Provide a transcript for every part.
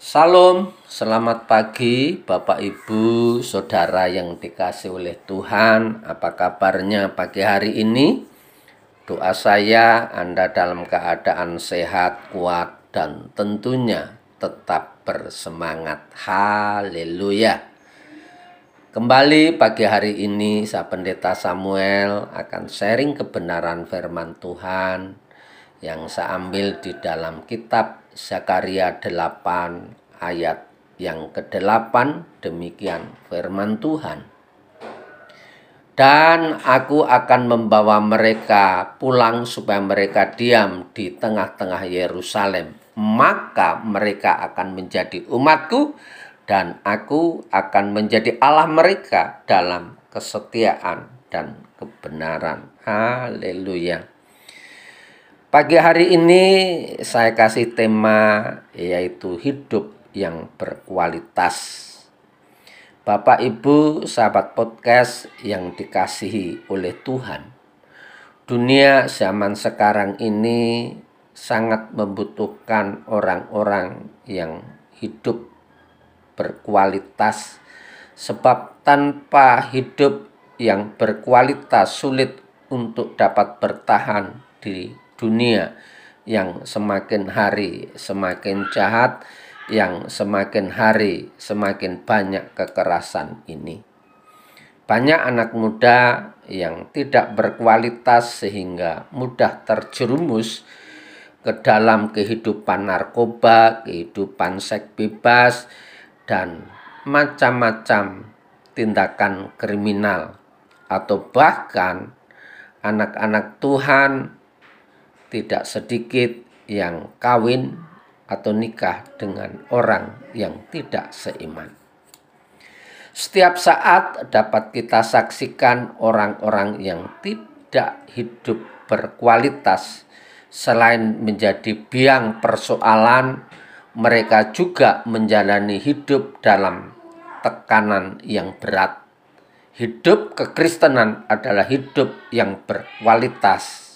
Salam, selamat pagi Bapak Ibu, Saudara yang dikasih oleh Tuhan. Apa kabarnya pagi hari ini? Doa saya Anda dalam keadaan sehat, kuat, dan tentunya tetap bersemangat. Haleluya. Kembali pagi hari ini saya Pendeta Samuel akan sharing kebenaran firman Tuhan yang saya ambil di dalam kitab Zakaria 8 ayat yang ke-8 demikian firman Tuhan. Dan aku akan membawa mereka pulang supaya mereka diam di tengah-tengah Yerusalem. Maka mereka akan menjadi umatku dan aku akan menjadi Allah mereka dalam kesetiaan dan kebenaran. Haleluya. Pagi hari ini saya kasih tema yaitu hidup yang berkualitas. Bapak, Ibu, sahabat podcast yang dikasihi oleh Tuhan, dunia zaman sekarang ini sangat membutuhkan orang-orang yang hidup berkualitas, sebab tanpa hidup yang berkualitas sulit untuk dapat bertahan di dunia yang semakin hari semakin jahat yang semakin hari semakin banyak kekerasan ini. Banyak anak muda yang tidak berkualitas sehingga mudah terjerumus ke dalam kehidupan narkoba, kehidupan seks bebas, dan macam-macam tindakan kriminal, atau bahkan anak-anak Tuhan tidak sedikit yang kawin atau nikah dengan orang yang tidak seiman. Setiap saat dapat kita saksikan orang-orang yang tidak hidup berkualitas, selain menjadi biang persoalan, mereka juga menjalani hidup dalam tekanan yang berat. Hidup kekristenan adalah hidup yang berkualitas.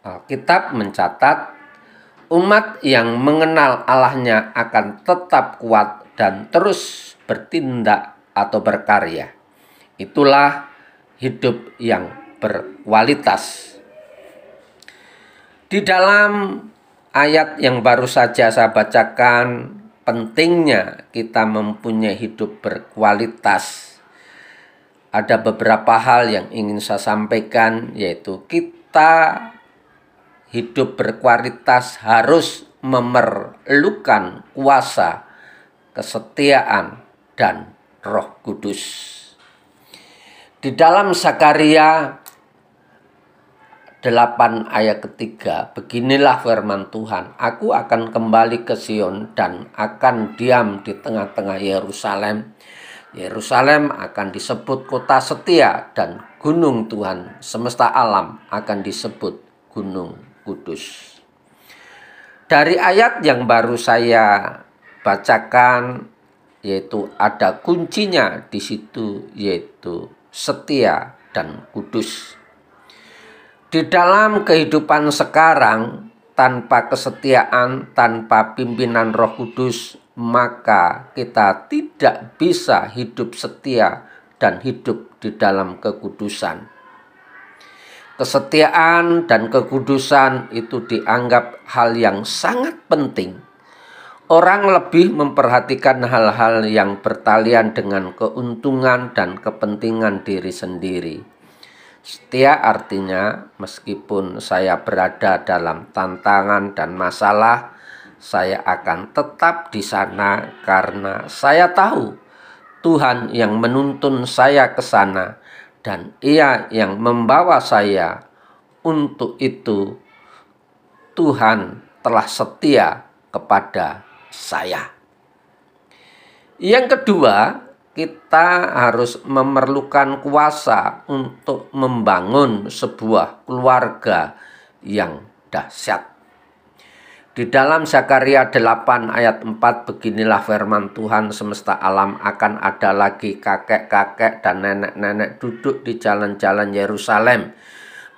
Alkitab mencatat umat yang mengenal Allahnya akan tetap kuat dan terus bertindak atau berkarya. Itulah hidup yang berkualitas. Di dalam ayat yang baru saja saya bacakan, pentingnya kita mempunyai hidup berkualitas. Ada beberapa hal yang ingin saya sampaikan, yaitu kita hidup berkualitas harus memerlukan kuasa, kesetiaan, dan roh kudus. Di dalam Sakaria 8 ayat ketiga, beginilah firman Tuhan, aku akan kembali ke Sion dan akan diam di tengah-tengah Yerusalem. Yerusalem akan disebut kota setia dan gunung Tuhan semesta alam akan disebut gunung Kudus. Dari ayat yang baru saya bacakan yaitu ada kuncinya di situ yaitu setia dan kudus. Di dalam kehidupan sekarang tanpa kesetiaan, tanpa pimpinan Roh Kudus, maka kita tidak bisa hidup setia dan hidup di dalam kekudusan. Kesetiaan dan kekudusan itu dianggap hal yang sangat penting. Orang lebih memperhatikan hal-hal yang bertalian dengan keuntungan dan kepentingan diri sendiri. Setia artinya, meskipun saya berada dalam tantangan dan masalah, saya akan tetap di sana karena saya tahu Tuhan yang menuntun saya ke sana dan ia yang membawa saya. Untuk itu, Tuhan telah setia kepada saya. Yang kedua, kita harus memerlukan kuasa untuk membangun sebuah keluarga yang dahsyat. Di dalam Zakaria 8 ayat 4 beginilah firman Tuhan semesta alam akan ada lagi kakek-kakek dan nenek-nenek duduk di jalan-jalan Yerusalem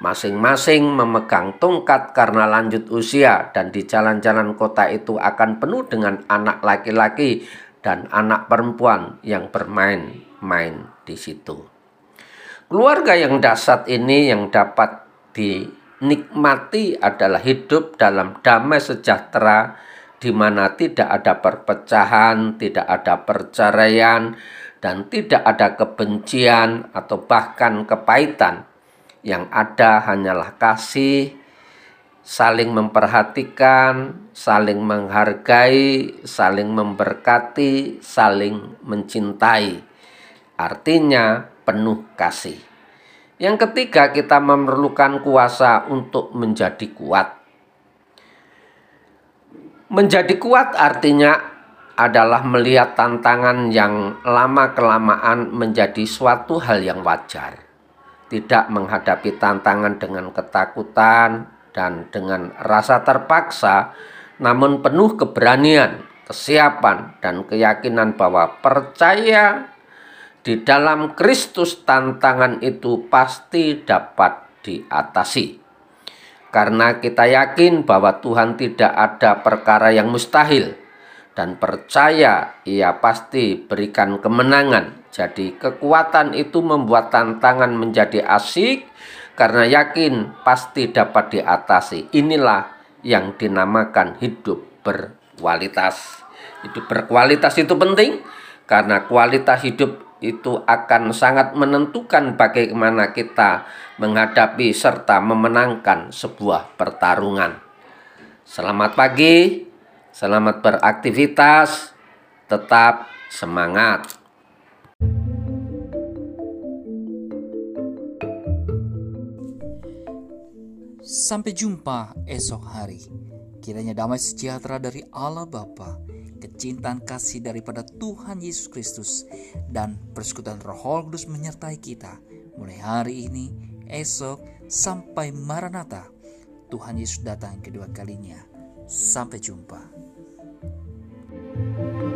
masing-masing memegang tongkat karena lanjut usia dan di jalan-jalan kota itu akan penuh dengan anak laki-laki dan anak perempuan yang bermain-main di situ. Keluarga yang dasar ini yang dapat dinikmati adalah hidup dalam damai sejahtera di mana tidak ada perpecahan, tidak ada perceraian, dan tidak ada kebencian atau bahkan kepahitan. Yang ada hanyalah kasih, saling memperhatikan, saling menghargai, saling memberkati, saling mencintai. Artinya penuh kasih. Yang ketiga, kita memerlukan kuasa untuk menjadi kuat. Menjadi kuat artinya adalah melihat tantangan yang lama-kelamaan menjadi suatu hal yang wajar. Tidak menghadapi tantangan dengan ketakutan, dan dengan rasa terpaksa namun penuh keberanian, kesiapan dan keyakinan bahwa percaya di dalam Kristus tantangan itu pasti dapat diatasi. Karena kita yakin bahwa Tuhan tidak ada perkara yang mustahil dan percaya ia pasti berikan kemenangan. Jadi kekuatan itu membuat tantangan menjadi asik karena yakin pasti dapat diatasi. Inilah yang dinamakan hidup berkualitas. Hidup berkualitas itu penting karena kualitas hidup itu akan sangat menentukan bagaimana kita menghadapi serta memenangkan sebuah pertarungan. Selamat pagi, selamat beraktivitas, tetap semangat. Sampai jumpa esok hari. Kiranya damai sejahtera dari Allah Bapa, kecintaan kasih daripada Tuhan Yesus Kristus, dan persekutuan Roh Kudus menyertai kita mulai hari ini, esok, sampai Maranatha. Tuhan Yesus datang kedua kalinya. Sampai jumpa. thank you